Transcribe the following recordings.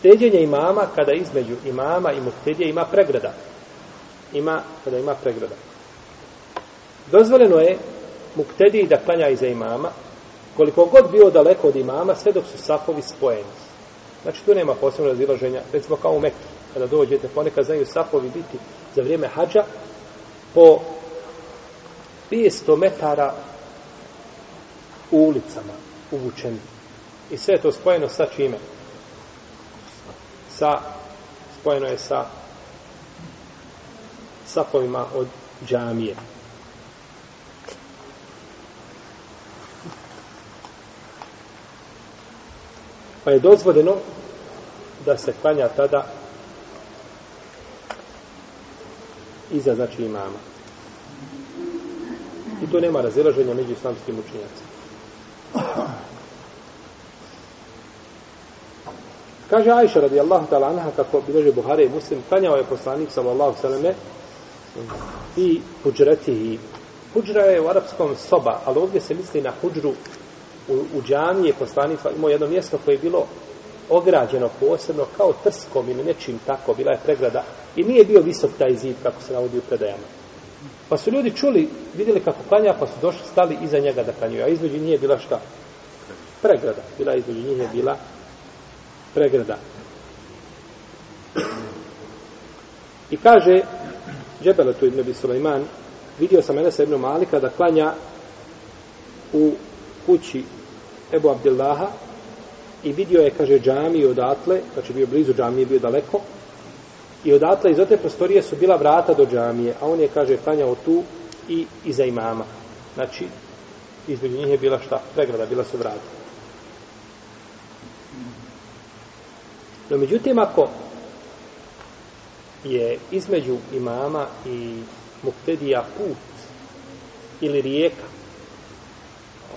steđenje imama kada između imama i muhtedije ima pregrada. Ima, kada ima pregrada. Dozvoljeno je muktediji da klanja iza imama, koliko god bio daleko od imama, sve dok su safovi spojeni. Znači, tu nema posebno razilaženja, recimo kao u Mekke, kada dođete, ponekad znaju safovi biti za vrijeme hađa po 500 metara u ulicama, uvučeni. I sve je to spojeno sa čime? sa spojeno je sa sapovima od džamije. Pa je dozvoljeno da se klanja tada iza znači imama. I to nema razilaženja među islamskim učinjacima. Kaže Ajša radijallahu ta'ala anha kako bilože Buhare i Muslim, klanjao je poslanik sallallahu sallame i huđretihi. Huđra je u arapskom soba, ali ovdje se misli na huđru u, u džani je poslanik imao jedno mjesto koje je bilo ograđeno posebno kao trskom ili nečim tako, bila je pregrada i nije bio visok taj zid kako se navodi u predajama. Pa su ljudi čuli, vidjeli kako klanja, pa su došli, stali iza njega da klanjuju, a između nije bila šta? Pregrada. Bila između njih je bila pregrada. I kaže Džebele tu ibn Sulejman, vidio sam Enesa ibn Malika da klanja u kući Ebu Abdillaha i vidio je, kaže, džamiju odatle, znači bio blizu džamije, bio daleko, i odatle iz te prostorije su bila vrata do džamije, a on je, kaže, klanjao tu i iza imama. Znači, između njih je bila šta? Pregrada, bila su vrata. No međutim, ako je između imama i muktedija put ili rijeka,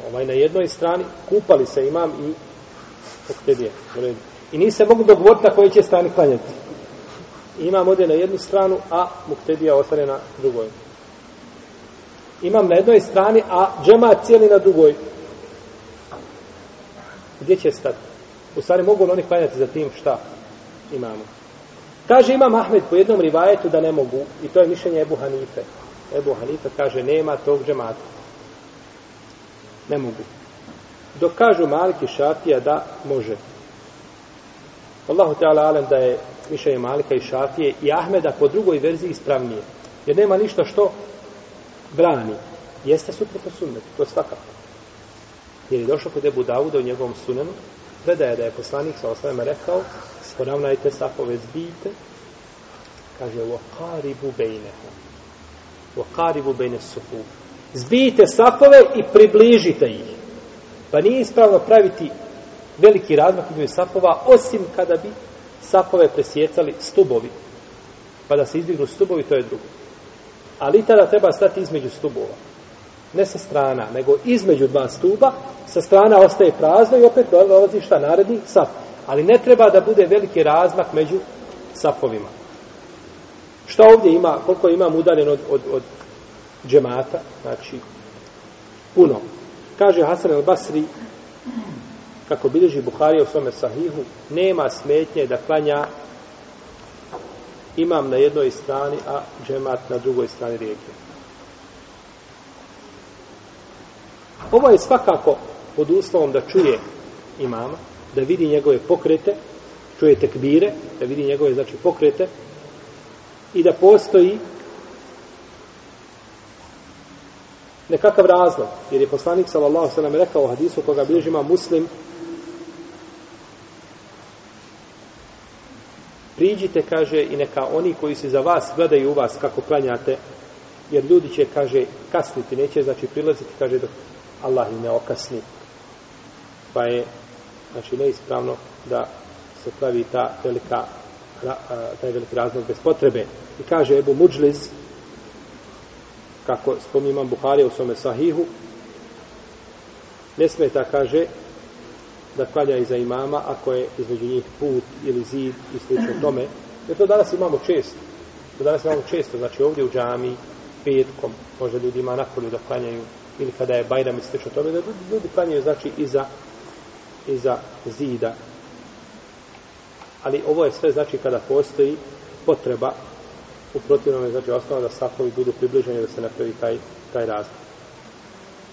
ovaj na jednoj strani, kupali se imam i muktedija. I nisi se mogu dogovoriti na kojoj će strani klanjati. Imam ode na jednu stranu, a muktedija ostane na drugoj. Imam na jednoj strani, a džema cijeli na drugoj. Gdje će stati? U stvari mogu li oni klanjati za tim šta imamo? Kaže imam Ahmed po jednom rivajetu da ne mogu i to je mišljenje Ebu Hanife. Ebu Hanife kaže nema tog džemata. Ne mogu. Dok kažu Maliki Šafija da može. Allahu Teala Alem da je mišljenje Malika i Šafije i Ahmeda po drugoj verziji ispravnije. Jer nema ništa što brani. Jeste suprotno sunnetu, to je svakako. Jer je došlo kod Ebu Davuda u njegovom sunenu, predaje da je poslanik sa osvijem rekao sporavnajte sa povezbite kaže vokaribu bejneho vokaribu bejne suhu zbijite sapove i približite ih. Pa nije ispravno praviti veliki razmak između sapova, osim kada bi sapove presjecali stubovi. Pa da se izbignu stubovi, to je drugo. Ali tada treba stati između stubova ne sa strana, nego između dva stuba, sa strana ostaje prazno i opet dolazi šta naredni saf. Ali ne treba da bude veliki razmak među safovima. Šta ovdje ima, koliko imam udaljen od, od, od džemata, znači puno. Kaže Hasan el Basri, kako bilježi Buharija u svome sahihu, nema smetnje da klanja imam na jednoj strani, a džemat na drugoj strani rijeke. Ovo je svakako pod uslovom da čuje imama, da vidi njegove pokrete, čuje tekbire, da vidi njegove znači pokrete i da postoji nekakav razlog, jer je poslanik sallallahu alejhi ve sellem rekao u hadisu koga bilježi ima muslim Priđite, kaže, i neka oni koji se za vas gledaju u vas kako klanjate, jer ljudi će, kaže, kasniti, neće, znači, prilaziti, kaže, dok Allah ih ne okasni. Pa je, znači, neispravno da se pravi ta velika, taj veliki razlog bez potrebe. I kaže Ebu Muđliz, kako spominjam Buharija u svome sahihu, ne smeta, kaže, da klanja iza imama, ako je između njih put ili zid i slično tome. Jer to danas imamo često. To danas imamo često. Znači ovdje u džami, petkom, može ljudima napolju da klanjaju ili kada je Bajram i slično tome, da ljudi, ljudi klanjaju, znači, iza, iza zida. Ali ovo je sve, znači, kada postoji potreba, u protivnom je, znači, ostalo da sakovi budu približeni da se napravi taj, taj razlog.